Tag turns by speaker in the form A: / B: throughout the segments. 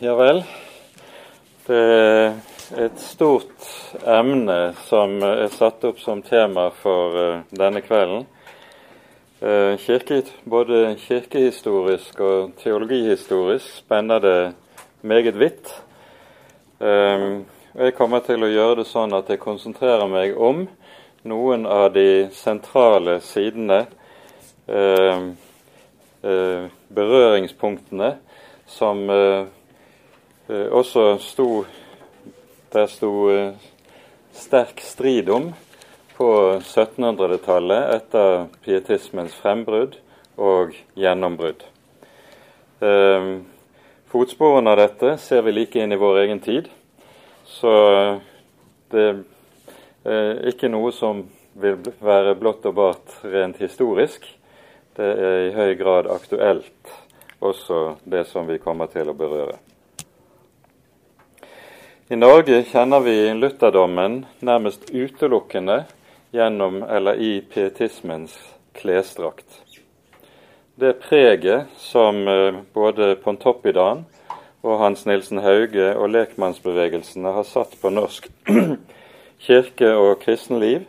A: Ja vel. Det er et stort emne som er satt opp som tema for uh, denne kvelden. Uh, kirke, både kirkehistorisk og teologihistorisk spenner det meget vidt. Uh, jeg kommer til å gjøre det sånn at jeg konsentrerer meg om noen av de sentrale sidene, berøringspunktene, som Eh, også sto sto eh, sterk strid om på 1700-tallet etter pietismens frembrudd og gjennombrudd. Eh, fotsporene av dette ser vi like inn i vår egen tid, så det er ikke noe som vil være blått og bart rent historisk. Det er i høy grad aktuelt, også det som vi kommer til å berøre. I Norge kjenner vi lutherdommen nærmest utelukkende gjennom eller i pietismens klesdrakt. Det preget som eh, både Pontoppidan og Hans Nilsen Hauge og lekmannsbevegelsene har satt på norsk kirke- og kristenliv,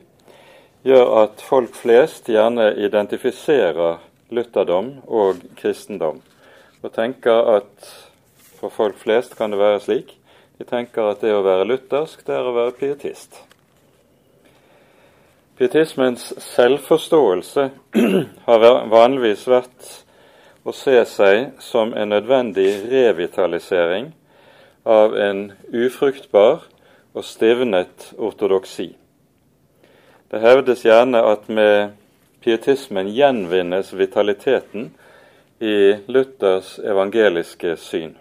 A: gjør at folk flest gjerne identifiserer lutherdom og kristendom, og tenker at for folk flest kan det være slik vi tenker at det å være luthersk, det er å være pietist. Pietismens selvforståelse har vanligvis vært å se seg som en nødvendig revitalisering av en ufruktbar og stivnet ortodoksi. Det hevdes gjerne at med pietismen gjenvinnes vitaliteten i Luthers evangeliske syn.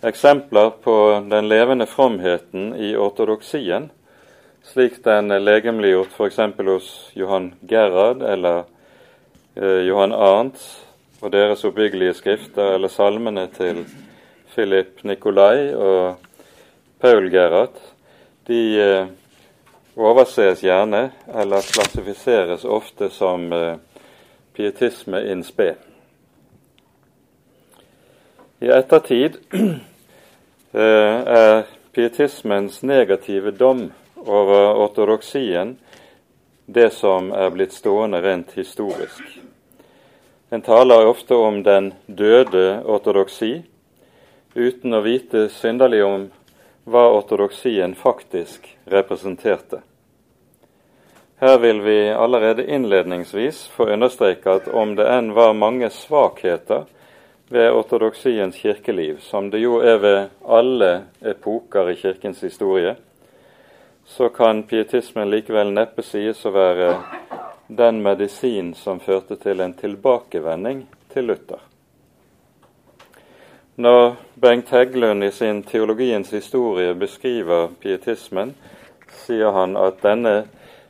A: Eksempler på den levende fromheten i ortodoksien, slik den er legemliggjort f.eks. hos Johan Gerhard eller eh, Johan Arnts og deres oppbyggelige skrifter, eller salmene til Philip Nikolai og Paul Gerhard, de eh, overses gjerne eller klassifiseres ofte som eh, pietisme in spe. I ettertid er pietismens negative dom over ortodoksien det som er blitt stående rent historisk. En taler ofte om den døde ortodoksi, uten å vite synderlig om hva ortodoksien faktisk representerte. Her vil vi allerede innledningsvis få understreke at om det enn var mange svakheter ved ortodoksiens kirkeliv, som det jo er ved alle epoker i kirkens historie, så kan pietismen likevel neppe sies å være den medisin som førte til en tilbakevending til Luther. Når Bengt Heggelund i sin teologiens historie beskriver pietismen, sier han at denne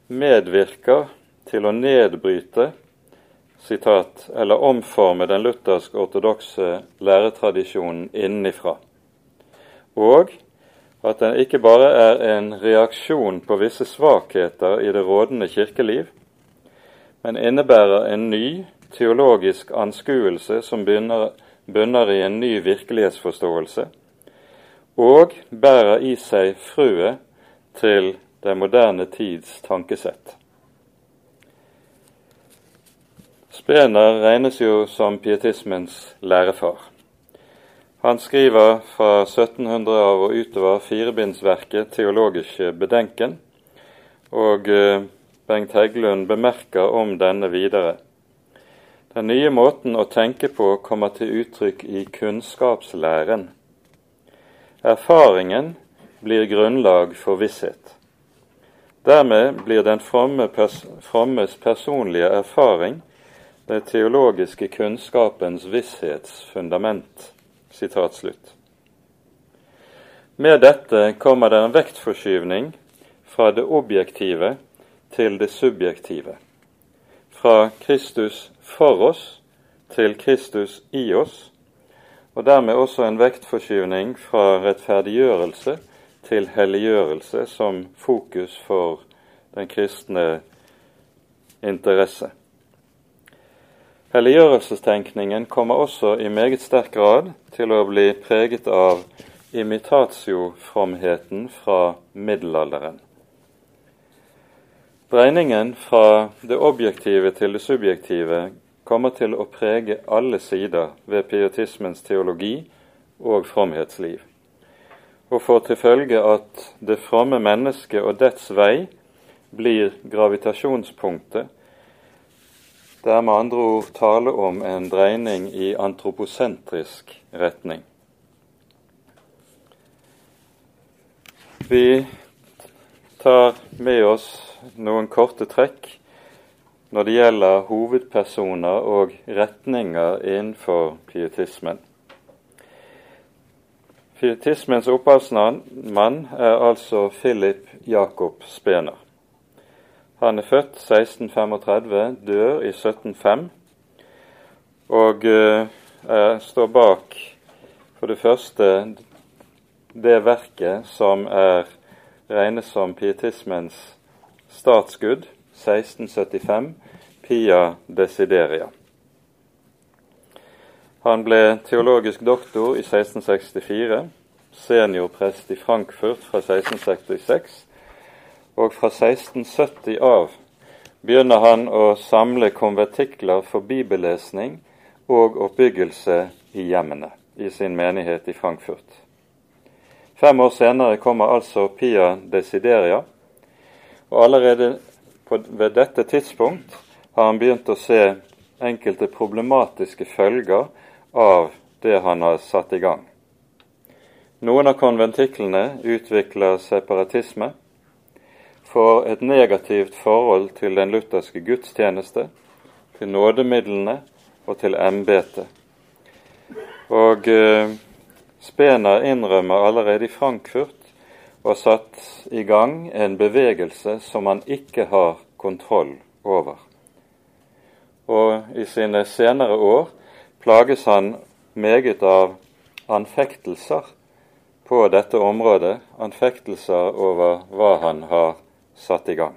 A: medvirker til å nedbryte sitat, eller omforme den luthersk-ortodokse læretradisjonen innenfra. Og at den ikke bare er en reaksjon på visse svakheter i det rådende kirkeliv, men innebærer en ny teologisk anskuelse som begynner, bunner i en ny virkelighetsforståelse, og bærer i seg frøet til den moderne tids tankesett. Spener regnes jo som pietismens lærefar. Han skriver fra 1700 av og utover firebindsverket 'Teologiske bedenken', og eh, Bengt Heggelund bemerker om denne videre. Den nye måten å tenke på kommer til uttrykk i kunnskapslæren. Erfaringen blir grunnlag for visshet. Dermed blir den frommes personlige erfaring det teologiske kunnskapens visshetsfundament. Sitat slutt. Med dette kommer det en vektforskyvning fra det objektive til det subjektive. Fra Kristus for oss til Kristus i oss, og dermed også en vektforskyvning fra rettferdiggjørelse til helliggjørelse som fokus for den kristne interesse. Helliggjørelsestenkningen kommer også i meget sterk grad til å bli preget av imitatiofromheten fra middelalderen. Dreiningen fra det objektive til det subjektive kommer til å prege alle sider ved pietismens teologi og fromhetsliv, og får til følge at det fromme mennesket og dets vei blir gravitasjonspunktet. Det er med andre ord tale om en dreining i antroposentrisk retning. Vi tar med oss noen korte trekk når det gjelder hovedpersoner og retninger innenfor pietismen. Pietismens opphavsmann er altså Philip Jakob Spener. Han er født 1635, dør i 1705, og eh, står bak for det første det verket som er regnes som pietismens Statsskudd 1675, Pia Desideria. Han ble teologisk doktor i 1664, seniorprest i Frankfurt fra 1666, og fra 1670 av begynner han å samle konvertikler for bibellesning og oppbyggelse i hjemmene i sin menighet i Frankfurt. Fem år senere kommer altså Pia Desideria, og allerede på, ved dette tidspunkt har han begynt å se enkelte problematiske følger av det han har satt i gang. Noen av konventiklene utvikler separatisme, får et negativt forhold til den lutherske gudstjeneste, til nådemidlene og til embetet. Og eh, Spener innrømmer allerede i Frankfurt og satt i gang en bevegelse som han ikke har kontroll over. Og i sine senere år plages han meget av anfektelser på dette området, anfektelser over hva han har satt i gang.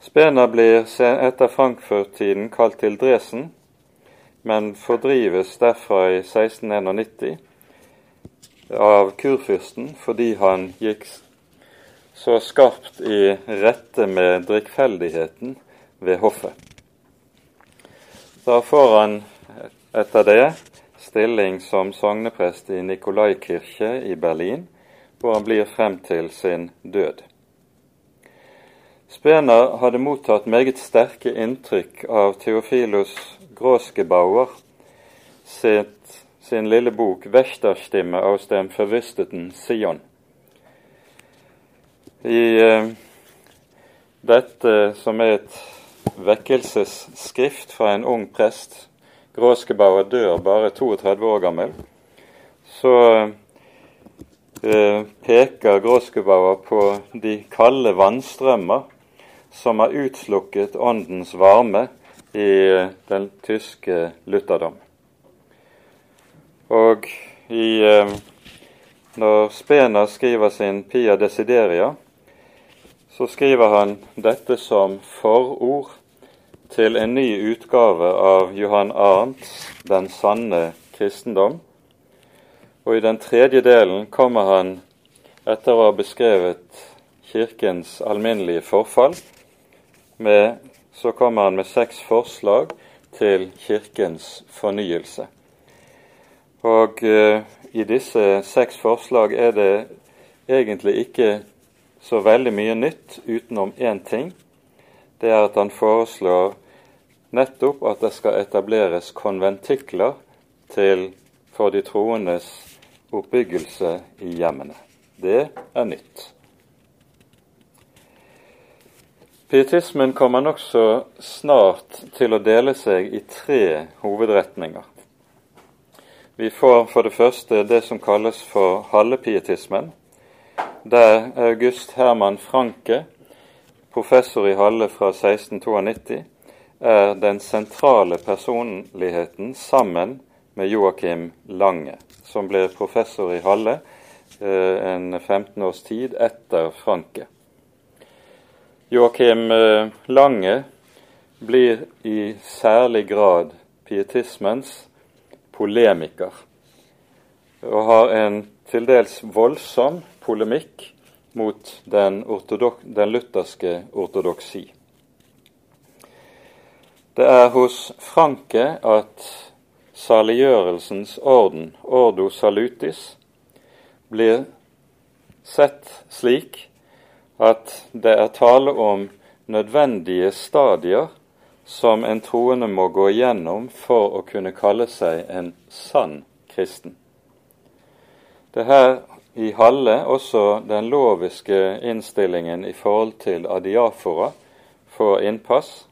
A: Spener blir etter Frankfurt-tiden kalt til Dresen, men fordrives derfra i 1691 av kurfyrsten fordi han gikk så skarpt i rette med drikkfeldigheten ved hoffet. Da får han etter det stilling som sogneprest i Nikolaikirke i Berlin, hvor han blir frem til sin død. Spener hadde mottatt meget sterke inntrykk av Theofilos Gråskebauer sitt sin lille bok 'Wächterstimme aus dem verwüsteten Sion'. I eh, dette, som er et vekkelsesskrift fra en ung prest Gråskebauer dør bare 32 år gammel. Så peker Gråskebauer på de kalde vannstrømmer som har utslukket åndens varme i uh, den tyske lutherdom. Og i, eh, når Spener skriver sin Pia Desideria, så skriver han dette som forord til en ny utgave av Johan Arnts 'Den sanne kristendom'. Og i den tredje delen kommer han, etter å ha beskrevet Kirkens alminnelige forfall, med, så kommer han med seks forslag til Kirkens fornyelse. Og uh, i disse seks forslag er det egentlig ikke så veldig mye nytt utenom én ting. Det er at han foreslår nettopp at det skal etableres konventikler til, for de troendes oppbyggelse i hjemmene. Det er nytt. Pietismen kommer nokså snart til å dele seg i tre hovedretninger. Vi får for det første det som kalles for hallepietismen, der August Herman Franke, professor i Halle fra 1692, er den sentrale personligheten sammen med Joakim Lange, som ble professor i Halle eh, en 15 års tid etter Franke. Joakim eh, Lange blir i særlig grad pietismens polemiker, og har en til dels voldsom polemikk mot den, den lutherske ortodoksi. Det er hos Franke at saliggjørelsens orden, ordo salutis, blir sett slik at det er tale om nødvendige stadier som en troende må gå igjennom for å kunne kalle seg en sann kristen. Det er her i Halle også den loviske innstillingen i forhold til adiafora får innpass,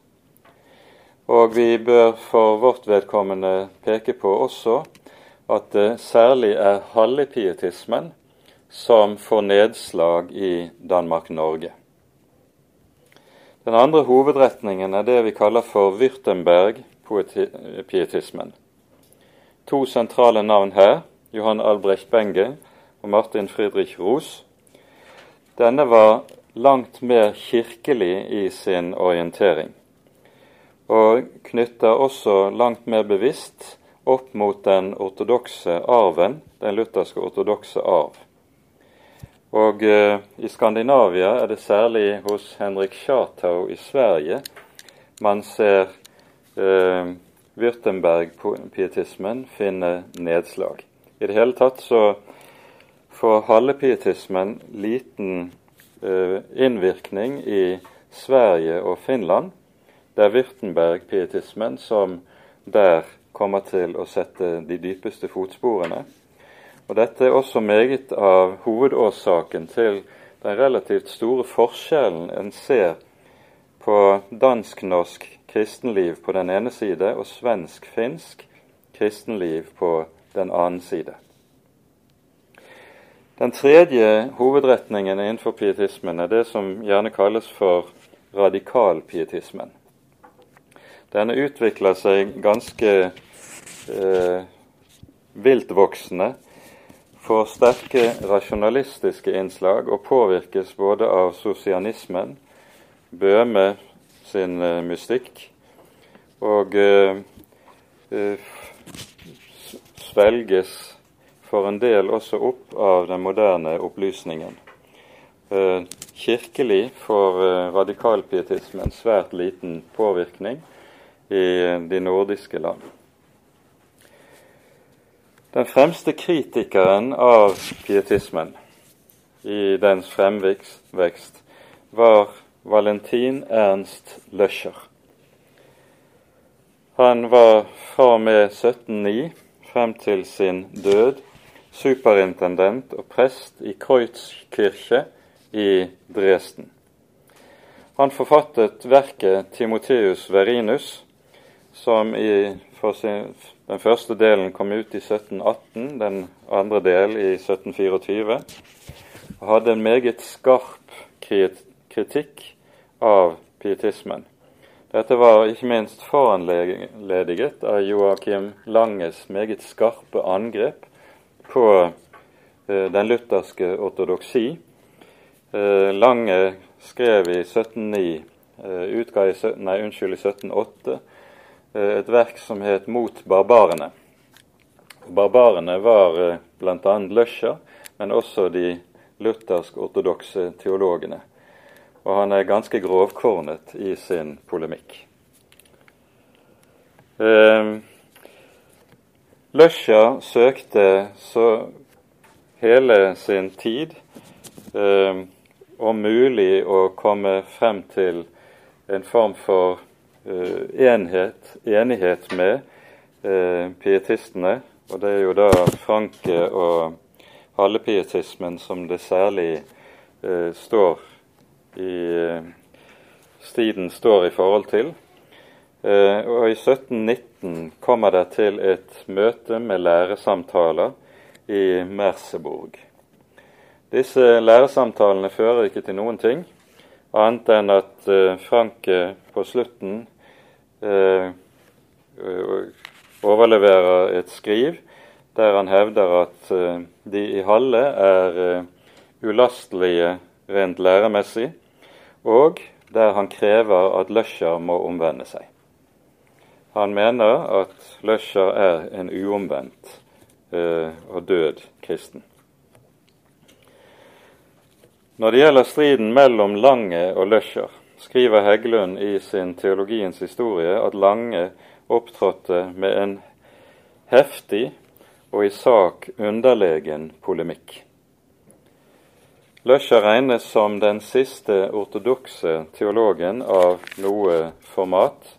A: og vi bør for vårt vedkommende peke på også at det særlig er hallepietismen som får nedslag i Danmark-Norge. Den andre hovedretningen er det vi kaller for Würtemberg-pietismen. To sentrale navn her, Johan Albrecht Benge og Martin Friedrich Ros. Denne var langt mer kirkelig i sin orientering og knytter også langt mer bevisst opp mot den ortodokse arven, den lutherske ortodokse arv. Og eh, I Skandinavia er det særlig hos Henrik Schartau i Sverige man ser eh, Würtemberg-pietismen finne nedslag. I det hele tatt så får hallepietismen liten eh, innvirkning i Sverige og Finland, det er Wirtenberg-pietismen som der kommer til å sette de dypeste fotsporene. Og Dette er også meget av hovedårsaken til den relativt store forskjellen en ser på dansk-norsk kristenliv på den ene side og svensk-finsk kristenliv på den annen side. Den tredje hovedretningen innenfor pietismen er det som gjerne kalles for radikalpietismen. Denne utvikler seg ganske eh, viltvoksende, får sterke rasjonalistiske innslag og påvirkes både av sosianismen, Bøhme sin eh, mystikk, og eh, eh, svelges for en del også opp av den moderne opplysningen. Eh, kirkelig får eh, radikalpietismen svært liten påvirkning i de nordiske land. Den fremste kritikeren av pietismen i dens fremvekst var Valentin Ernst Løscher. Han var fra og med 1709 frem til sin død superintendent og prest i Kreuzkirche i Dresden. Han forfattet verket Timoteus Verinus, som i, sin, den første delen kom ut i 1718, den andre del i 1724, og hadde en meget skarp kritikk av pietismen. Dette var ikke minst foranlediget av Joakim Langes meget skarpe angrep på eh, den lutherske ortodoksi. Eh, Lange skrev i 1709, eh, utga i, nei, unnskyld, i 1708 Eh, et verk som het Mot barbarene. Barbarene var eh, bl.a. Løscher, men også de luthersk-ortodokse teologene. Og han er ganske grovkornet i sin polemikk. Eh, Løscher søkte så hele sin tid eh, om mulig å komme frem til en form for Eh, enhet, enighet med eh, pietistene. Og det er jo da Franke og hallepietismen som det særlig eh, står i Stiden står i forhold til. og I 1719 kommer det til et møte med læresamtaler i Merseburg. Disse læresamtalene fører ikke til noen ting, annet enn at Franke på slutten Eh, overleverer et skriv der han hevder at eh, de i Halle er eh, ulastelige rent læremessig, og der han krever at Løscher må omvende seg. Han mener at Løscher er en uomvendt eh, og død kristen. Når det gjelder striden mellom Lange og Løscher, skriver Heggelund i sin teologiens historie at Lange opptrådte med en heftig og i sak underlegen polemikk. Løsja regnes som den siste ortodokse teologen av noe format,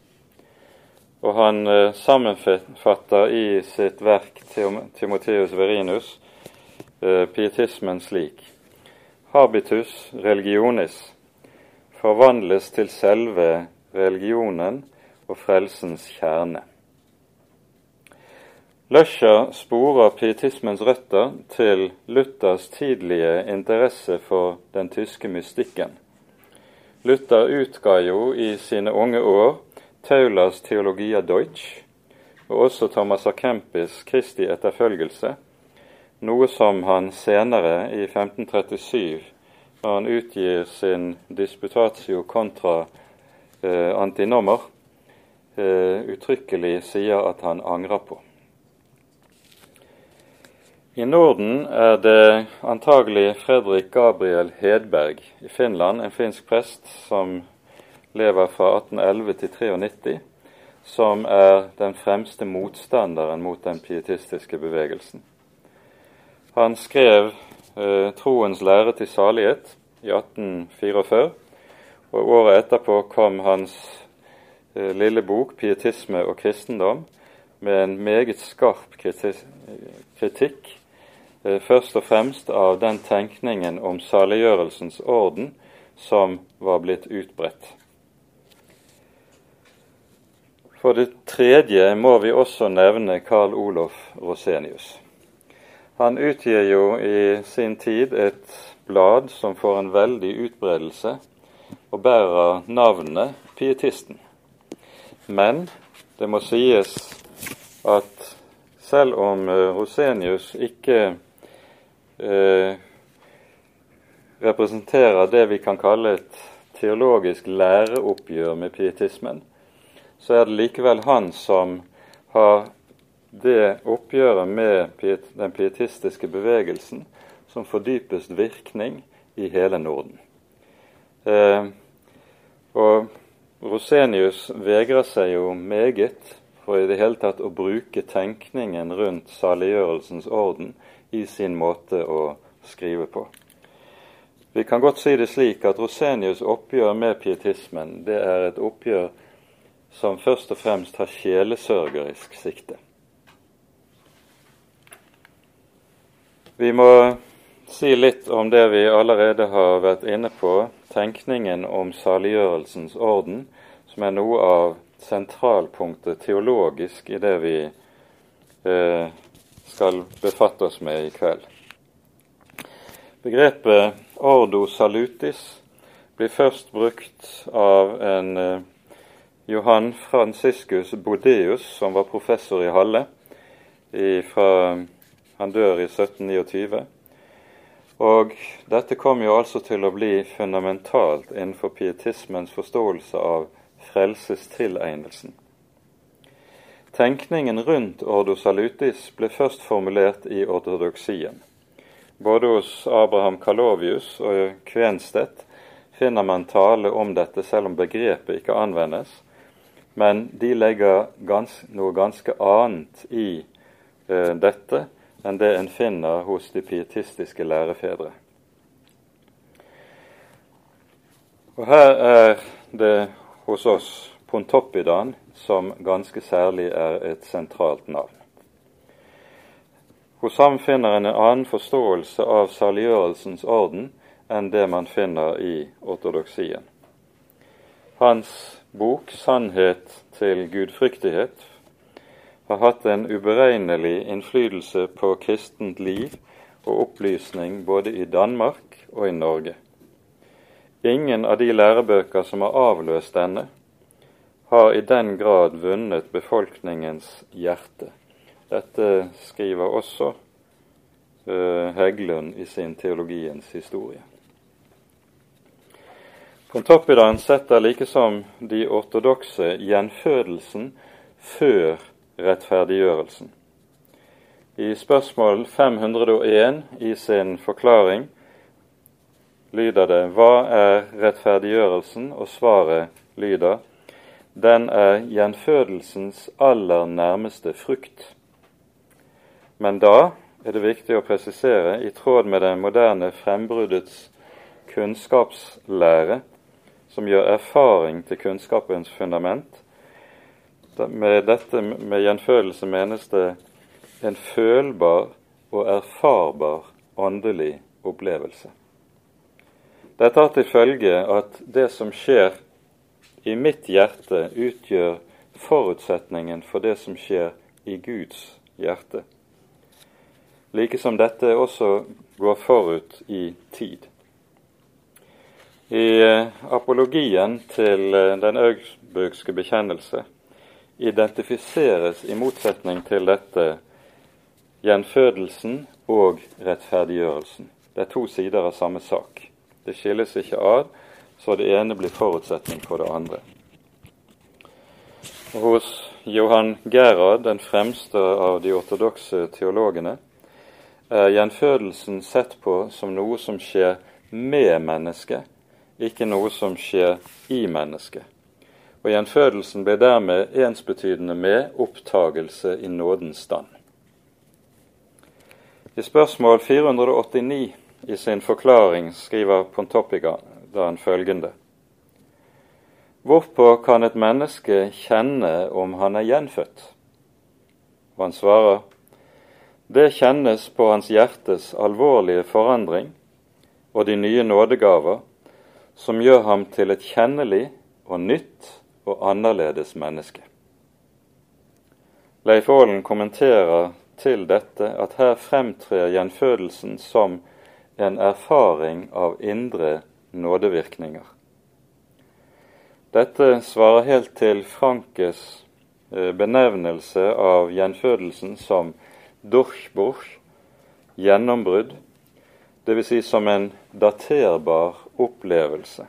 A: og han eh, sammenfatter i sitt verk Timoteus Verinus eh, pietismen slik Habitus religionis forvandles til selve religionen og frelsens kjerne. Løscher sporer pietismens røtter til Luthers tidlige interesse for den tyske mystikken. Luther utga jo i sine unge år Taulas Theologia Deutsch og også Thomas A. Kempis Kristi etterfølgelse, noe som han senere, i 1537, når han utgir sin disputatio contra eh, antinommer, eh, uttrykkelig sier at han angrer på. I Norden er det antagelig Fredrik Gabriel Hedberg i Finland, en finsk prest som lever fra 1811 til 93, som er den fremste motstanderen mot den pietistiske bevegelsen. Han skrev 'Troens lære til salighet' i 1844, og året etterpå kom hans eh, lille bok 'Pietisme og kristendom' med en meget skarp kritikk Eh, først og fremst av den tenkningen om saliggjørelsens orden som var blitt utbredt. For det tredje må vi også nevne Carl Olof Rosenius. Han utgir jo i sin tid et blad som får en veldig utbredelse, og bærer navnet Pietisten. Men det må sies at selv om eh, Rosenius ikke eh, representerer det vi kan kalle et teologisk læreoppgjør med pietismen, så er det likevel han som har det oppgjøret med den pietistiske bevegelsen som får dypest virkning i hele Norden. Eh, og Rosenius vegrer seg jo meget for i det hele tatt å bruke tenkningen rundt saliggjørelsens orden i sin måte å skrive på. Vi kan godt si det slik at Rosenius' oppgjør med pietismen det er et oppgjør som først og fremst har sjelesørgerisk sikte. Vi må si litt om det vi allerede har vært inne på, tenkningen om saliggjørelsens orden, som er noe av sentralpunktet teologisk i det vi eh, skal befatte oss med i kveld. Begrepet ordo salutis blir først brukt av en eh, Johan Franciscus Bodeus, som var professor i Halle. I, fra, han dør i 1729. Og dette kom jo altså til å bli fundamentalt innenfor pietismens forståelse av frelsestilegnelsen. Tenkningen rundt ordo salutis ble først formulert i ortodoksien. Både hos Abraham Kalovius og Kvenstedt finner man tale om dette, selv om begrepet ikke anvendes. Men de legger gans, noe ganske annet i eh, dette enn det en finner hos de pietistiske lærefedre. Og her er det hos oss Pontoppidan som ganske særlig er et sentralt navn. Hos ham finner en en annen forståelse av saliggjørelsens orden enn det man finner i ortodoksien. Hans bok 'Sannhet til gudfryktighet' har hatt en uberegnelig innflytelse på kristent liv og opplysning både i Danmark og i Norge. Ingen av de lærebøker som har avløst denne, har i den grad vunnet befolkningens hjerte. Dette skriver også uh, Heggelund i sin teologiens historie. Pontoppidan setter likesom de ortodokse gjenfødelsen før rettferdiggjørelsen. I spørsmål 501 i sin forklaring lyder det Hva er rettferdiggjørelsen? Og svaret lyder Den er gjenfødelsens aller nærmeste frukt. Men da er det viktig å presisere, i tråd med det moderne frembruddets kunnskapslære, som gjør erfaring til kunnskapens fundament, med dette med gjenfølelse menes det en følbar og erfarbar åndelig opplevelse. Dette har til følge at det som skjer i mitt hjerte, utgjør forutsetningen for det som skjer i Guds hjerte. Like som dette også går forut i tid. I eh, apologien til eh, den augsburgske bekjennelse identifiseres i motsetning til dette gjenfødelsen og rettferdiggjørelsen. Det er to sider av samme sak. Det skilles ikke ad, så det ene blir forutsetning for det andre. Hos Johan Gerhard, den fremste av de ortodokse teologene, er gjenfødelsen sett på som noe som skjer med mennesket, ikke noe som skjer i mennesket. Og gjenfødelsen ble dermed ensbetydende med opptagelse i nådens stand. I spørsmål 489 i sin forklaring skriver Pontoppidan følgende. Hvorpå kan et menneske kjenne om han er gjenfødt? Og han svarer det kjennes på hans hjertes alvorlige forandring og de nye nådegaver som gjør ham til et kjennelig og nytt og annerledes menneske. Leif Aalen kommenterer til dette at her fremtrer gjenfødelsen som en erfaring av indre nådevirkninger. Dette svarer helt til Frankes eh, benevnelse av gjenfødelsen som durchbruch, gjennombrudd, dvs. Si som en daterbar opplevelse.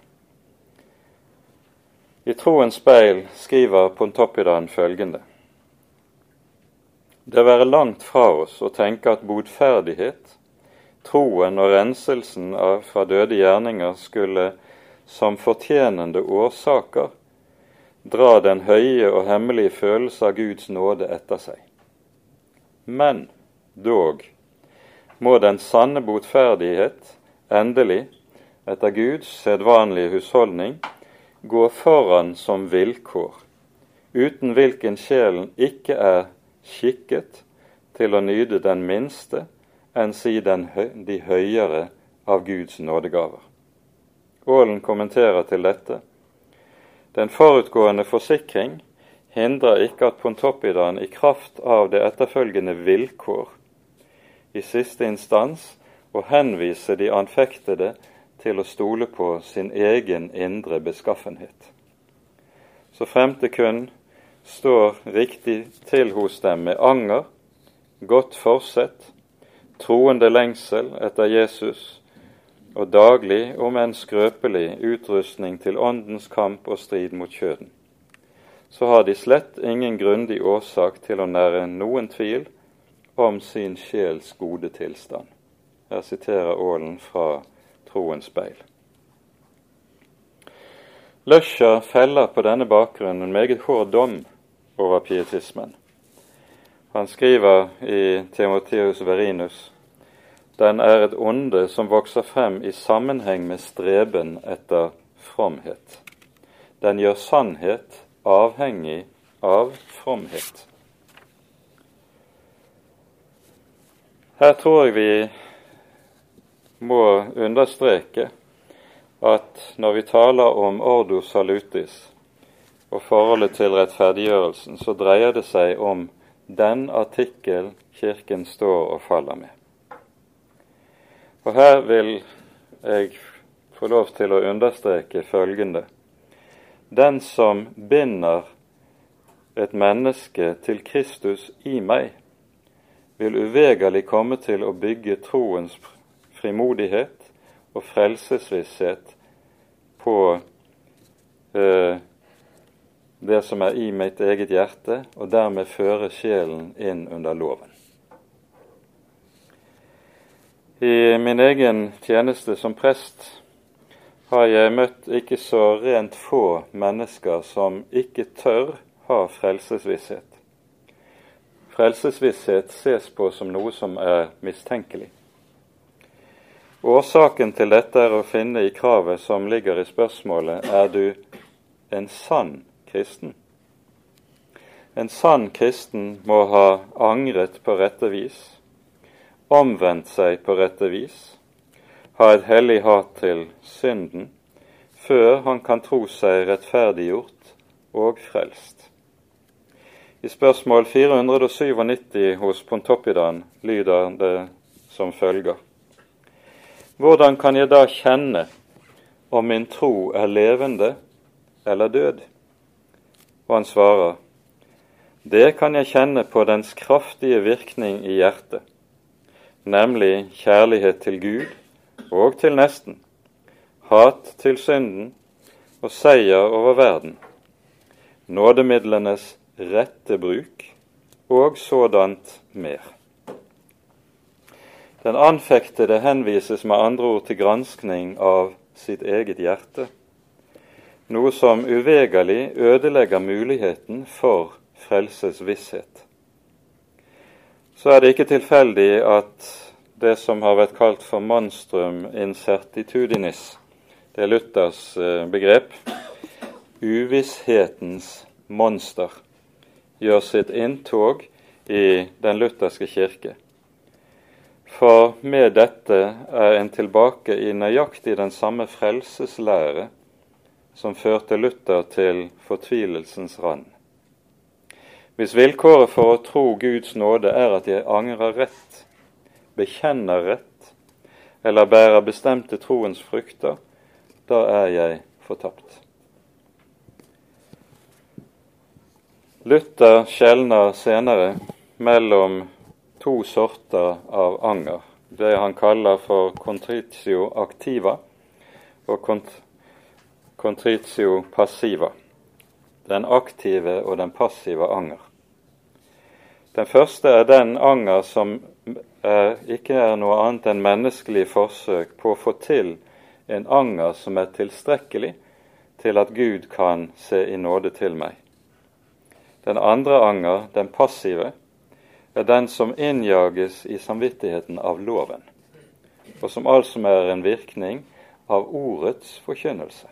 A: I Troens speil skriver Pontoppidan følgende. Det være langt fra oss å tenke at bodferdighet troen og renselsen fra døde gjerninger skulle som fortjenende årsaker dra den høye og hemmelige følelse av Guds nåde etter seg. Men dog må den sanne botferdighet endelig, etter Guds sedvanlige husholdning, gå foran som vilkår, uten hvilken sjelen ikke er skikket til å nyte den minste enn si de høyere av Guds nådegaver. Aalen kommenterer til dette. Den forutgående forsikring hindrer ikke at Pontoppidan i kraft av det etterfølgende vilkår i siste instans å henvise de anfektede til å stole på sin egen indre beskaffenhet. Så fremt det kun står riktig til hos dem med anger, godt forsett troende lengsel etter Jesus og daglig, om enn skrøpelig, utrustning til åndens kamp og strid mot kjøden, så har de slett ingen grundig årsak til å nære noen tvil om sin sjels gode tilstand. Jeg siterer Ålen fra Troens speil. Løscher feller på denne bakgrunn en meget hård dom over pietismen. Han skriver i Timoteus Verinus den er et onde som vokser frem i sammenheng med streben etter fromhet. Den gjør sannhet avhengig av fromhet. Her tror jeg vi må understreke at når vi taler om ordo salutis og forholdet til rettferdiggjørelsen, så dreier det seg om den artikkel Kirken står og faller med. Og her vil jeg få lov til å understreke følgende. Den som binder et menneske til Kristus i meg, vil uvegerlig komme til å bygge troens frimodighet og frelsesvisshet på eh, det som er i mitt eget hjerte, og dermed føre sjelen inn under loven. I min egen tjeneste som prest har jeg møtt ikke så rent få mennesker som ikke tør ha frelsesvisshet. Frelsesvisshet ses på som noe som er mistenkelig. Årsaken til dette er å finne i kravet som ligger i spørsmålet er du en sann kristen. En sann kristen må ha angret på rette vis, omvendt seg på rette vis, ha et hellig hat til synden, før han kan tro seg rettferdiggjort og frelst. I spørsmål 497 hos Pontoppidan lyder det som følger. Hvordan kan jeg da kjenne om min tro er levende eller død? Og han svarer, det kan jeg kjenne på dens kraftige virkning i hjertet, nemlig kjærlighet til Gud og til nesten, hat til synden og seier over verden, nådemidlenes rette bruk og sådant mer. Den anfektede henvises med andre ord til granskning av sitt eget hjerte noe som uvegerlig ødelegger muligheten for frelsesvisshet. Så er det ikke tilfeldig at det som har vært kalt for monstrum incertitudinis, det er Luthers eh, begrep, uvisshetens monster, gjør sitt inntog i den lutherske kirke. For med dette er en tilbake i nøyaktig den samme frelseslære som førte Luther til fortvilelsens rand. Hvis vilkåret for å tro Guds nåde er at jeg angrer rett, bekjenner rett eller bærer bestemte troens frukter, da er jeg fortapt. Luther skjelner senere mellom to sorter av anger. Det han kaller for contritio activa og contritio passiva, den aktive og den passive anger. Den første er den anger som er, ikke er noe annet enn menneskelig forsøk på å få til en anger som er tilstrekkelig til at Gud kan se i nåde til meg. Den andre anger, den passive, er den som innjages i samvittigheten av loven, og som altså er en virkning av ordets forkynnelse.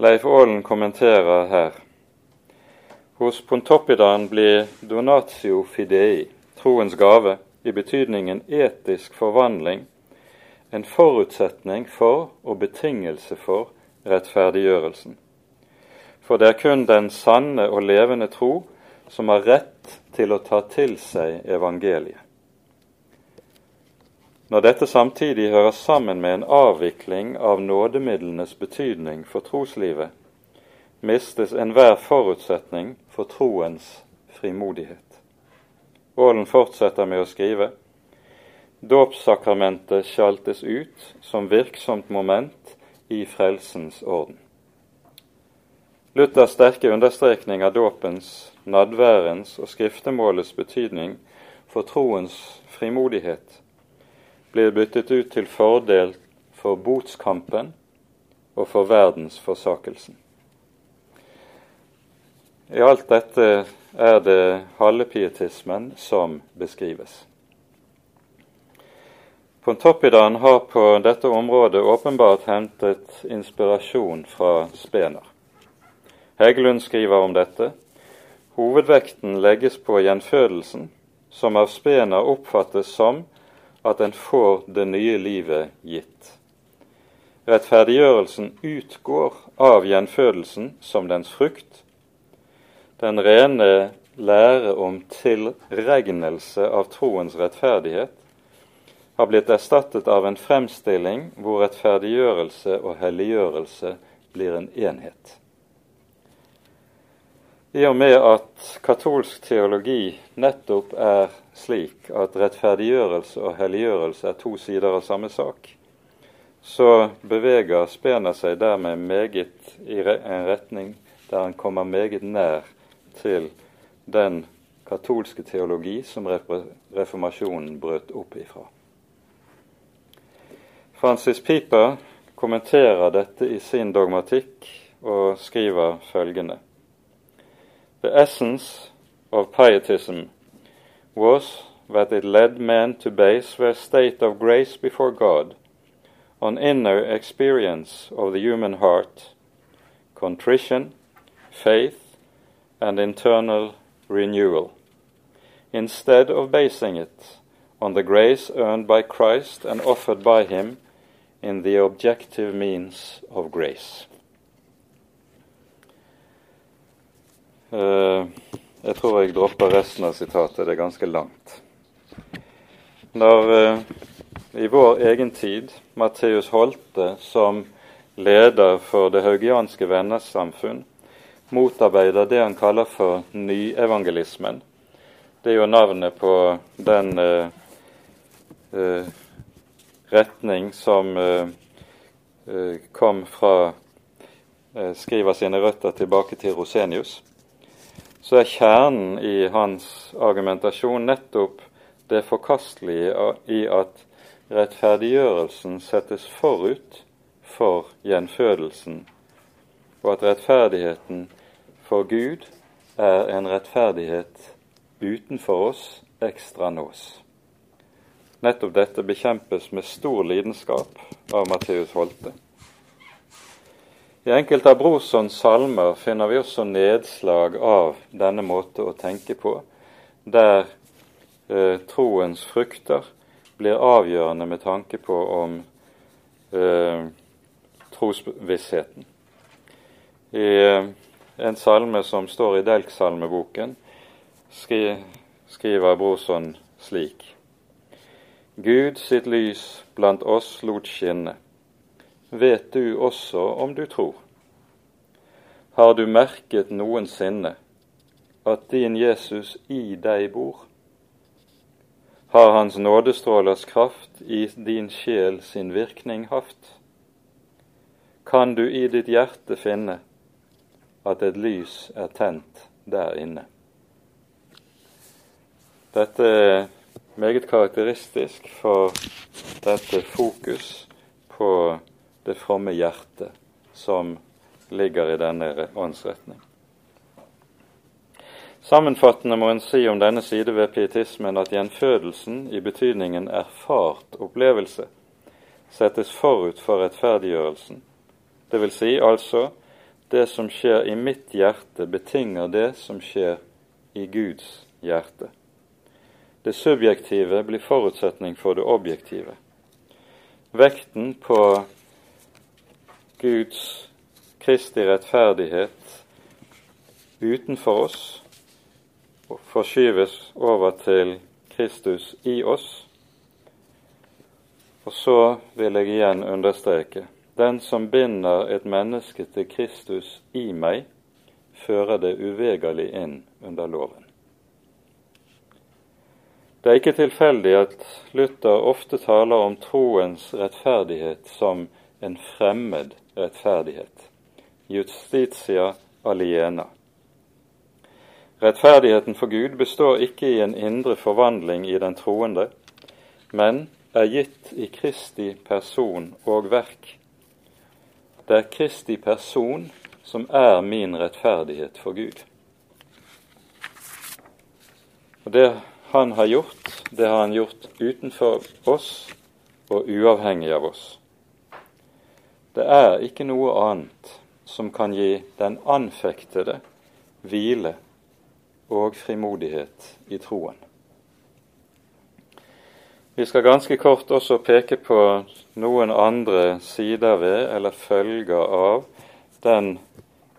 A: Leif Aalen kommenterer her. Hos Pontoppidan blir donatio fidei, troens gave, i betydningen etisk forvandling, en forutsetning for og betingelse for rettferdiggjørelsen. For det er kun den sanne og levende tro som har rett til å ta til seg evangeliet. Når dette samtidig hører sammen med en avvikling av nådemidlenes betydning for troslivet, mistes enhver forutsetning for troens frimodighet. Aalen fortsetter med å skrive Dåpssakramentet sjaltes ut som virksomt moment i frelsens orden. Luthers sterke understrekning av dåpens, nadværens og skriftemålets betydning for troens frimodighet blir byttet ut til fordel for botskampen og for verdensforsakelsen. I alt dette er det halvpietismen som beskrives. Pontoppidan har på dette området åpenbart hentet inspirasjon fra Spener. Heggelund skriver om dette. Hovedvekten legges på gjenfødelsen, som av Spener oppfattes som at en får det nye livet gitt. Rettferdiggjørelsen utgår av gjenfødelsen som dens frukt. Den rene lære om tilregnelse av troens rettferdighet har blitt erstattet av en fremstilling hvor rettferdiggjørelse og helliggjørelse blir en enhet. I og med at katolsk teologi nettopp er slik at rettferdiggjørelse og helliggjørelse er to sider av samme sak, så beveger Spener seg dermed meget i en retning der han kommer meget nær til den katolske teologi som reformasjonen brøt opp ifra. Francis Pieper kommenterer dette i sin dogmatikk og skriver følgende The essence of pietism was that it led men to base their state of grace before God on inner experience of the human heart, contrition, faith, and internal renewal, instead of basing it on the grace earned by Christ and offered by Him in the objective means of grace. Jeg tror jeg dropper resten av sitatet, det er ganske langt. Når uh, i vår egen tid Matteus Holte som leder for det haugianske vennersamfunn, motarbeider det han kaller for nyevangelismen. Det er jo navnet på den uh, retning som eh, eh, kom fra eh, skriver sine røtter tilbake til Rosenius, så er kjernen i hans argumentasjon nettopp det forkastelige i at rettferdiggjørelsen settes forut for gjenfødelsen, og at rettferdigheten for Gud er en rettferdighet utenfor oss, ekstra nås. Nettopp dette bekjempes med stor lidenskap av Matteus Holte. I enkelte av Brosons salmer finner vi også nedslag av denne måte å tenke på, der eh, troens frukter blir avgjørende med tanke på om eh, trosvissheten. I eh, en salme som står i Delk-salmeboken, skri, skriver Broson slik Gud sitt lys blant oss lot skinne. Vet du også om du tror? Har du merket noensinne at din Jesus i deg bor? Har Hans nådestrålers kraft i din sjel sin virkning haft? Kan du i ditt hjerte finne at et lys er tent der inne? Dette er meget karakteristisk for dette fokus på det fromme hjertet som ligger i denne åndsretning. Sammenfattende må en si om denne side ved pietismen at gjenfødelsen i betydningen erfart opplevelse settes forut for rettferdiggjørelsen. Det vil si altså det som skjer i mitt hjerte, betinger det som skjer i Guds hjerte. Det subjektive blir forutsetning for det objektive. Vekten på Guds Kristi rettferdighet utenfor oss forskyves over til Kristus i oss. Og så vil jeg igjen understreke den som binder et menneske til Kristus i meg, fører det uvegerlig inn under loven. Det er ikke tilfeldig at Luther ofte taler om troens rettferdighet som en fremmed rettferdighet. Justitia aliena. Rettferdigheten for Gud består ikke i en indre forvandling i den troende, men er gitt i Kristi person og verk. Det er Kristi person som er min rettferdighet for Gud. Og Det han har gjort, det har han gjort utenfor oss og uavhengig av oss. Det er ikke noe annet som kan gi den anfektede hvile og frimodighet i troen. Vi skal ganske kort også peke på noen andre sider ved, eller følger av, den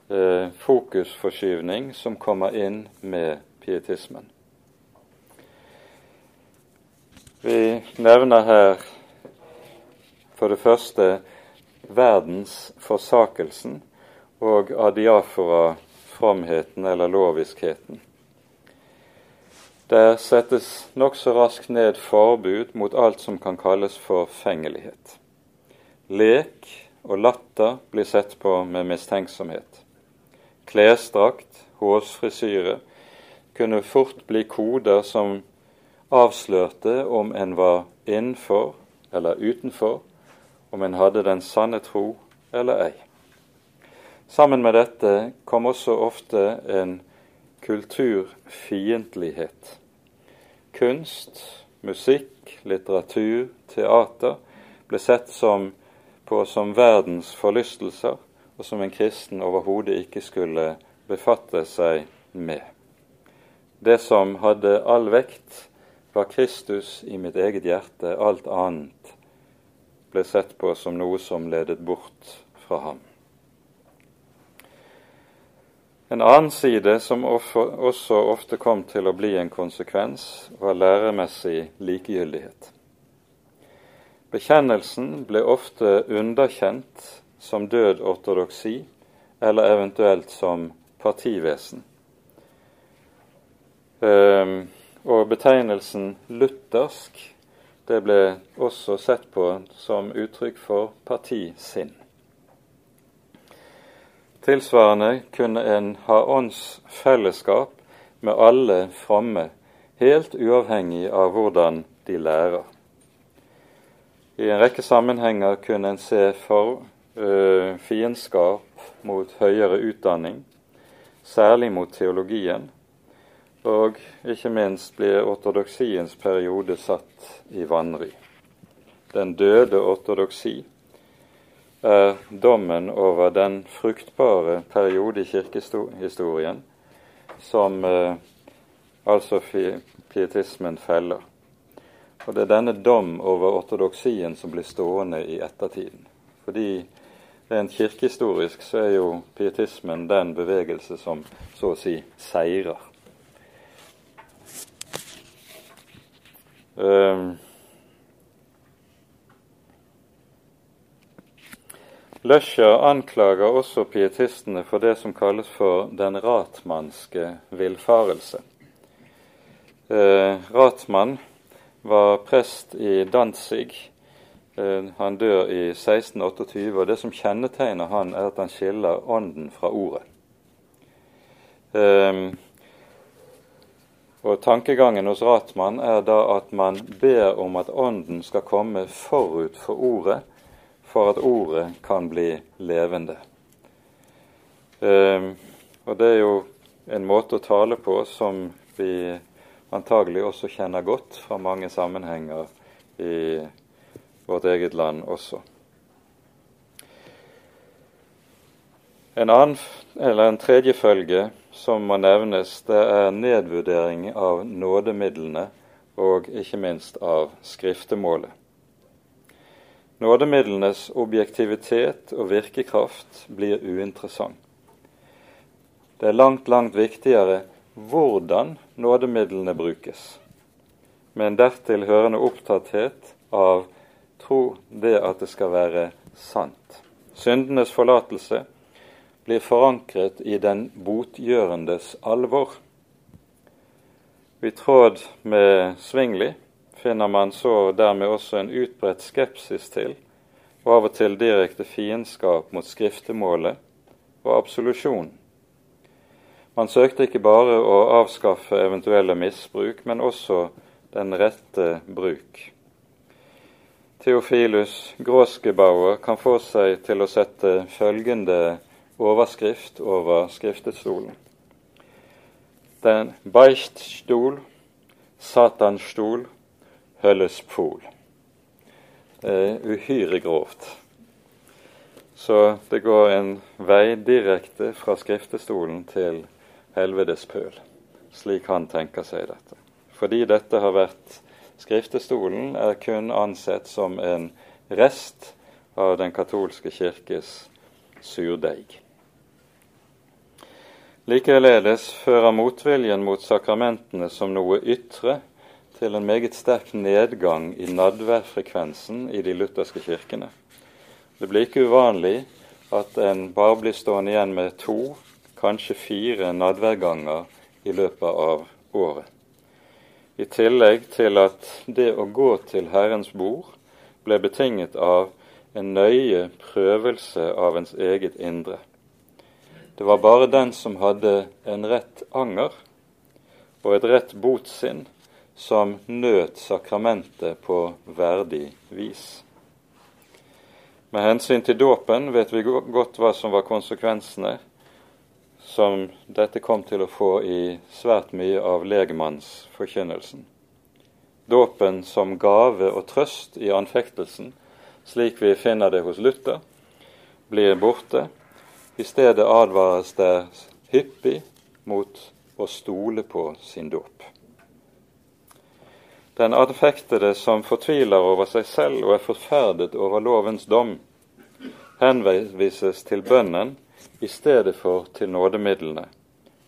A: eh, fokusforskyvning som kommer inn med pietismen. Vi nevner her for det første verdens forsakelsen og adiafora-fromheten eller loviskheten. Der settes nokså raskt ned forbud mot alt som kan kalles forfengelighet. lek og latter blir sett på med mistenksomhet. Klesdrakt, hårsfrisyre kunne fort bli koder som avslørte om en var innenfor eller utenfor, om en hadde den sanne tro eller ei. Sammen med dette kom også ofte en kulturfiendtlighet. Kunst, musikk, litteratur, teater ble sett som, på som verdens forlystelser, og som en kristen overhodet ikke skulle befatte seg med. Det som hadde all vekt, var Kristus i mitt eget hjerte. Alt annet ble sett på som noe som ledet bort fra ham. En annen side som også ofte kom til å bli en konsekvens, var læremessig likegyldighet. Bekjennelsen ble ofte underkjent som død ortodoksi, eller eventuelt som partivesen. Um, og betegnelsen luthersk det ble også sett på som uttrykk for partisinn. Tilsvarende kunne en ha åndsfellesskap med alle fromme, helt uavhengig av hvordan de lærer. I en rekke sammenhenger kunne en se for øh, fiendskap mot høyere utdanning, særlig mot teologien, og ikke minst blir ortodoksiens periode satt i vanry. Den døde ortodoksi er dommen over den fruktbare periode i kirkehistorien som eh, altså pietismen feller. Og Det er denne dom over ortodoksien som blir stående i ettertiden. Fordi rent kirkehistorisk så er jo pietismen den bevegelse som så å si seirer. Uh, Løscher anklager også pietistene for det som kalles for den ratmannske villfarelse. Eh, Ratmann var prest i Danzig. Eh, han dør i 1628, og det som kjennetegner han er at han skiller ånden fra ordet. Eh, og Tankegangen hos Ratmann er da at man ber om at Ånden skal komme forut for Ordet, for at Ordet kan bli levende. Um, og Det er jo en måte å tale på som vi antagelig også kjenner godt fra mange sammenhenger i vårt eget land også. En, annen, eller en tredje følge som må nevnes, det er nedvurdering av nådemidlene og ikke minst av skriftemålet. Nådemidlenes objektivitet og virkekraft blir uinteressant. Det er langt, langt viktigere hvordan nådemidlene brukes, med en dertil hørende opptatthet av tro det at det skal være sant. Syndenes forlatelse blir forankret i den botgjørendes alvor. I tråd med Svingli finner man så dermed også en utbredt skepsis til, og av og til direkte fiendskap mot skriftemålet og absolusjon. Man søkte ikke bare å avskaffe eventuelle misbruk, men også den rette bruk. Theofilus Gråskebauer kan få seg til å sette følgende overskrift over skriftestolen. Den Beichtstol, satanstol, Høllespol. Det er uhyre grovt. Så det går en vei direkte fra skriftestolen til helvetes pøl, slik han tenker seg dette. Fordi dette har vært Skriftestolen er kun ansett som en rest av den katolske kirkes surdeig. Likeledes fører motviljen mot sakramentene som noe ytre til en meget sterk nedgang i nadværfrekvensen i de lutherske kirkene. Det blir ikke uvanlig at en bare blir stående igjen med to, kanskje fire nadværganger i løpet av året. I tillegg til at det å gå til Herrens bord ble betinget av en nøye prøvelse av ens eget indre. Det var bare den som hadde en rett anger og et rett botsinn, som nøt sakramentet på verdig vis. Med hensyn til dåpen vet vi godt hva som var konsekvensene som dette kom til å få i svært mye av legmannsforkynnelsen. Dåpen som gave og trøst i anfektelsen, slik vi finner det hos Luther, blir borte. I stedet advares det hyppig mot å stole på sin dåp. Den adfektede som fortviler over seg selv og er forferdet over lovens dom, henvises til bønnen i stedet for til nådemidlene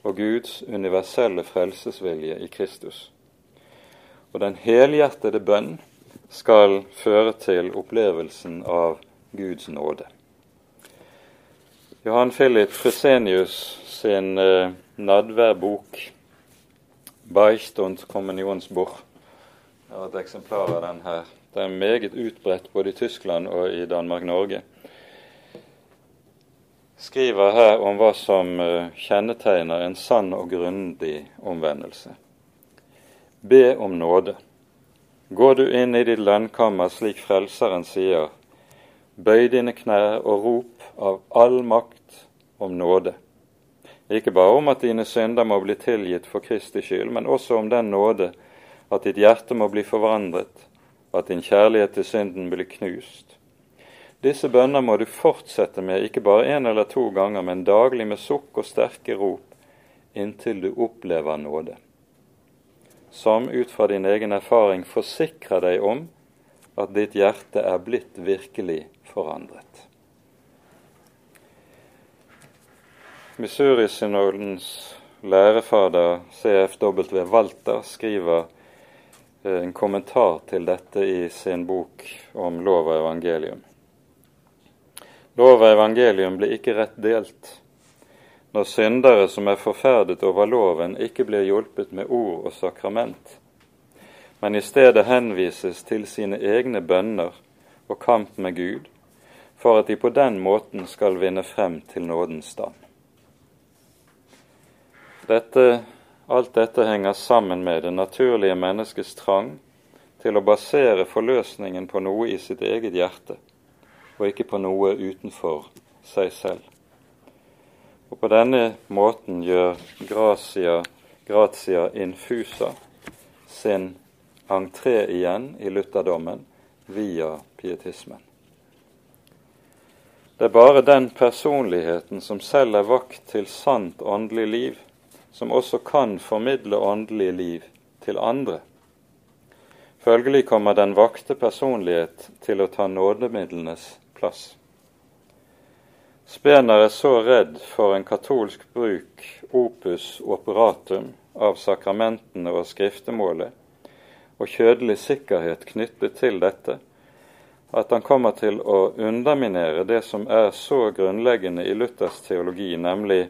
A: og Guds universelle frelsesvilje i Kristus. Og den helhjertede bønn skal føre til opplevelsen av Guds nåde. Johan Philip Fresenius sin eh, nadværbok 'Beichtund kommunionsbord Jeg har et eksemplar av den her. Det er meget utbredt både i Tyskland og i Danmark-Norge skriver her om hva som eh, kjennetegner en sann og grundig omvendelse. Be om nåde. Går du inn i ditt lønnkammer slik Frelseren sier, bøy dine knær og rop av all makt om nåde. Ikke bare om at dine synder må bli tilgitt for Kristi skyld, men også om den nåde at ditt hjerte må bli forvandret, at din kjærlighet til synden blir knust, disse bønner må du fortsette med, ikke bare én eller to ganger, men daglig med sukk og sterke rop, inntil du opplever nåde. Som ut fra din egen erfaring forsikrer deg om at ditt hjerte er blitt virkelig forandret. Missouri-synodens lærefader CFW Walter skriver eh, en kommentar til dette i sin bok om lov og evangelium. Lov og evangelium blir ikke rett delt når syndere som er forferdet over loven, ikke blir hjulpet med ord og sakrament, men i stedet henvises til sine egne bønner og kamp med Gud, for at de på den måten skal vinne frem til nådens stand. Dette, alt dette henger sammen med det naturlige menneskets trang til å basere forløsningen på noe i sitt eget hjerte og ikke på noe utenfor seg selv. Og På denne måten gjør gratia, gratia infusa sin entré igjen i lutherdommen via pietismen. Det er bare den personligheten som selv er vakt til sant åndelig liv, som også kan formidle åndelig liv til andre. Følgelig kommer den vakte personlighet til å ta nådemidlenes plass. Spener er så redd for en katolsk bruk opus operatum av sakramentene og skriftemålet, og kjødelig sikkerhet knyttet til dette, at han kommer til å underminere det som er så grunnleggende i Luthers teologi, nemlig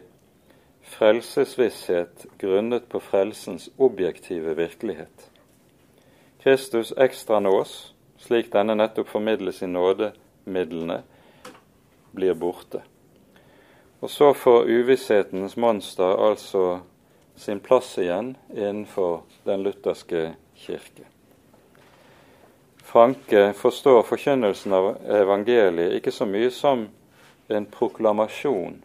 A: frelsesvisshet grunnet på frelsens objektive virkelighet. Kristus ekstra nås, slik denne nettopp formidles i nådemidlene, blir borte. Og så får uvisshetens monster altså sin plass igjen innenfor den lutherske kirke. Franke forstår forkynnelsen av evangeliet ikke så mye som en proklamasjon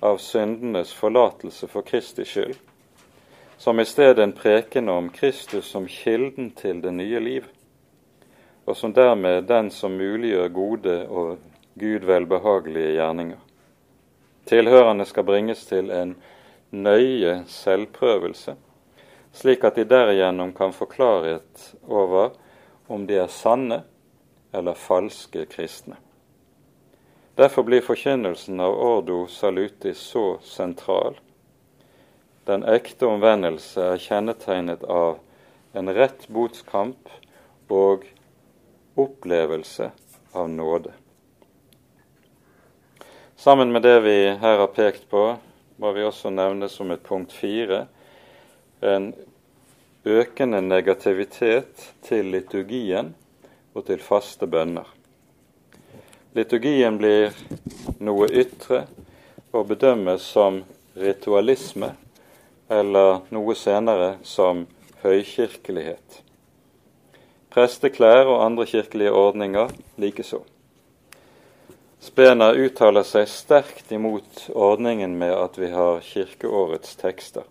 A: av syndenes forlatelse for Kristi skyld, som i stedet en preken om Kristus som kilden til det nye liv og som dermed den som muliggjør gode og Gud velbehagelige gjerninger. Tilhørende skal bringes til en nøye selvprøvelse, slik at de derigjennom kan få klarhet over om de er sanne eller falske kristne. Derfor blir forkynnelsen av ordo salutis så sentral. Den ekte omvendelse er kjennetegnet av en rett botskamp og opplevelse av nåde. Sammen med det vi her har pekt på, må vi også nevne som et punkt fire en økende negativitet til liturgien og til faste bønner. Liturgien blir noe ytre og bedømmes som ritualisme, eller noe senere som høykirkelighet. Presteklær og andre kirkelige ordninger likeså. Spener uttaler seg sterkt imot ordningen med at vi har kirkeårets tekster,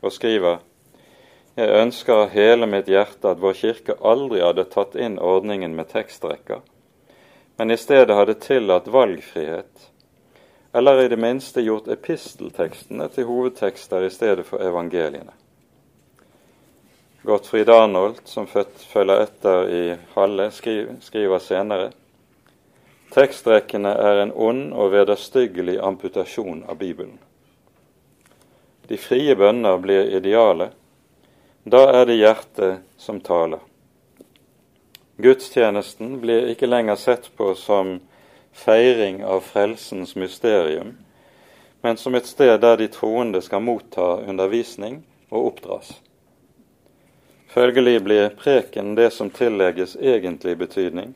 A: og skriver jeg ønsker av hele mitt hjerte at vår kirke aldri hadde tatt inn ordningen med tekstrekker, men i stedet hadde tillatt valgfrihet, eller i det minste gjort episteltekstene til hovedtekster i stedet for evangeliene. Gottfried Arnold, som følger etter i Halle, skriver senere tekstrekkene er en ond og vederstyggelig amputasjon av Bibelen. De frie bønner blir idealet. Da er det hjertet som taler. Gudstjenesten blir ikke lenger sett på som feiring av frelsens mysterium, men som et sted der de troende skal motta undervisning og oppdras. Følgelig blir preken det som tillegges egentlig betydning.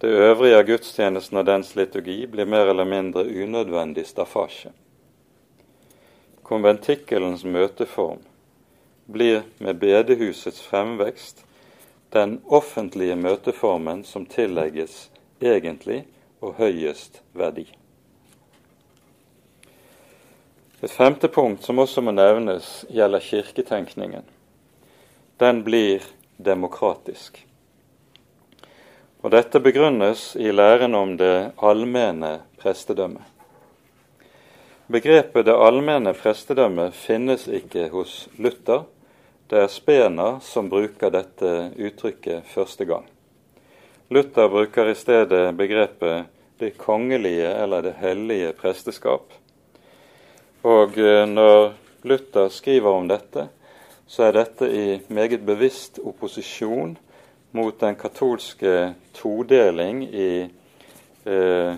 A: Det øvrige av gudstjenesten og dens liturgi blir mer eller mindre unødvendig staffasje. Konventikkelens møteform blir med bedehusets fremvekst den offentlige møteformen som tillegges egentlig og høyest verdi. Et femte punkt som også må nevnes, gjelder kirketenkningen den blir demokratisk. Og Dette begrunnes i læren om det allmenne prestedømmet. Begrepet det allmenne prestedømmet finnes ikke hos Luther. Det er Spener som bruker dette uttrykket første gang. Luther bruker i stedet begrepet det kongelige eller det hellige presteskap. Og eh, når Luther skriver om dette, så er dette i meget bevisst opposisjon mot den katolske todeling i eh,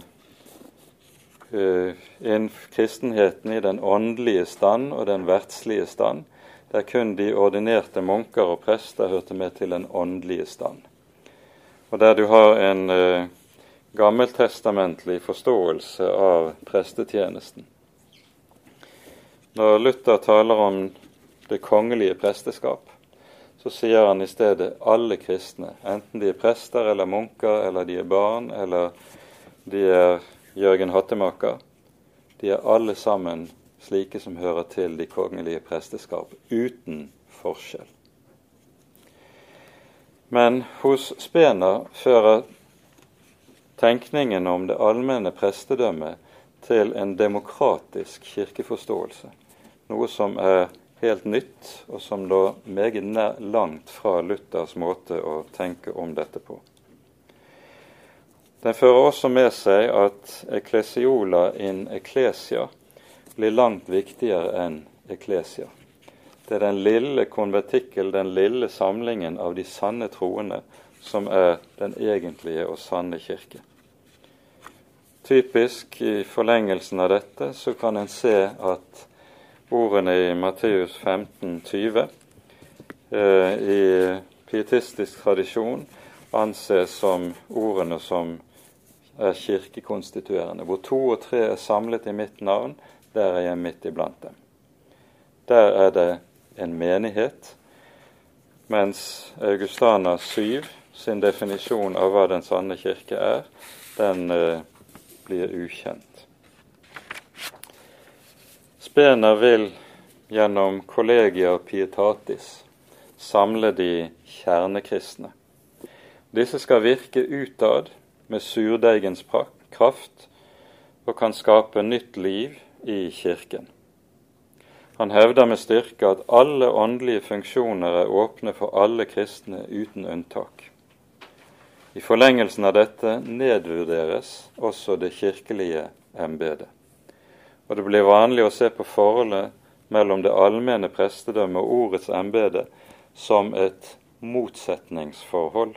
A: eh, kristenheten i den åndelige stand og den verdslige stand, der kun de ordinerte munker og prester hørte med til den åndelige stand. Og der du har en eh, gammeltestamentlig forståelse av prestetjenesten. Når Luther taler om det kongelige presteskap, så sier han i stedet alle kristne, enten de er prester eller munker, eller de er barn, eller de er Jørgen Hattemaker. De er alle sammen slike som hører til de kongelige presteskap, uten forskjell. Men hos Spener fører tenkningen om det allmenne prestedømmet til en demokratisk kirkeforståelse, noe som er helt nytt, og som lå meget langt fra Luthers måte å tenke om dette på. Den fører også med seg at eklesiola in ecclesia blir langt viktigere enn eklesia. Det er den lille konvertikkel, den lille samlingen av de sanne troende, som er den egentlige og sanne kirke. Typisk i forlengelsen av dette så kan en se at ordene i Matteus 15, 20 eh, i pietistisk tradisjon anses som ordene som er kirkekonstituerende. Hvor to og tre er samlet i mitt navn, der er jeg midt iblant dem. Der er det en menighet, mens Augustana 7 sin definisjon av hva den sanne kirke er, den eh, blir ukjent. Spener vil gjennom kollegier pietatis samle de kjernekristne. Disse skal virke utad med surdeigens kraft og kan skape nytt liv i Kirken. Han hevder med styrke at alle åndelige funksjoner er åpne for alle kristne uten unntak. I forlengelsen av dette nedvurderes også det kirkelige embetet og det blir vanlig å se på forholdet mellom det allmenne prestedømme og ordets embete som et motsetningsforhold,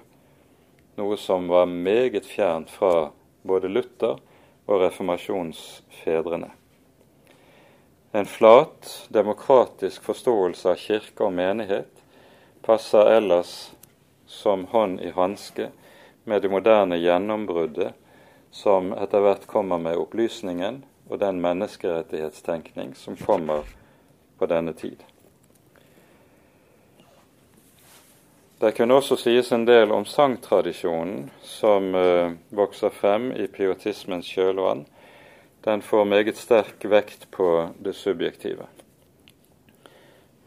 A: noe som var meget fjernt fra både Luther og reformasjonsfedrene. En flat, demokratisk forståelse av kirke og menighet passer ellers som hånd i hanske med det moderne gjennombruddet som etter hvert kommer med opplysningen og den menneskerettighetstenkning som kommer på denne tid. Det kunne også sies en del om sangtradisjonen som uh, vokser frem i piotismens kjølvann. Den får meget sterk vekt på det subjektive.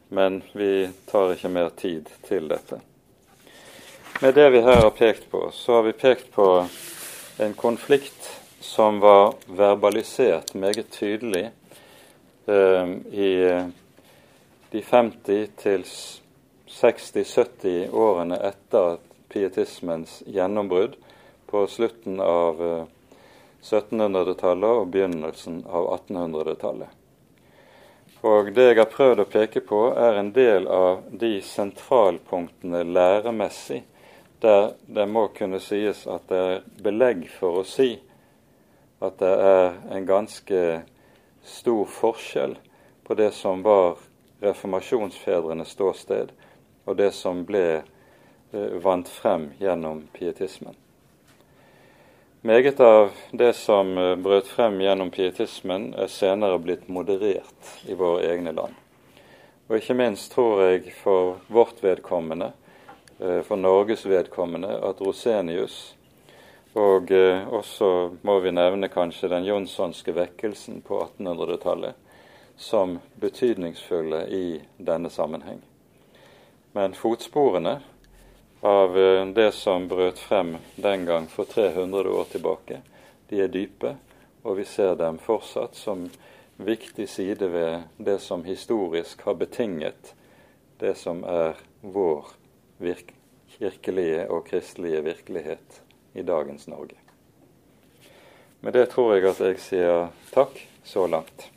A: Men vi tar ikke mer tid til dette. Med det vi her har pekt på, så har vi pekt på en konflikt som var verbalisert meget tydelig eh, i de 50 til 60-70 årene etter pietismens gjennombrudd på slutten av 1700-tallet eh, og begynnelsen av 1800-tallet. Og Det jeg har prøvd å peke på, er en del av de sentralpunktene læremessig der det må kunne sies at det er belegg for å si at det er en ganske stor forskjell på det som var reformasjonsfedrenes ståsted, og det som ble eh, vant frem gjennom pietismen. Meget av det som eh, brøt frem gjennom pietismen, er senere blitt moderert i våre egne land. Og ikke minst tror jeg for vårt vedkommende, eh, for Norges vedkommende, at Rosenius og også må vi nevne kanskje den jonssonske vekkelsen på 1800-tallet som betydningsfulle i denne sammenheng. Men fotsporene av eh, det som brøt frem den gang for 300 år tilbake, de er dype, og vi ser dem fortsatt som viktig side ved det som historisk har betinget det som er vår kirkelige og kristelige virkelighet i dagens Norge. Med det tror jeg at jeg sier takk så langt.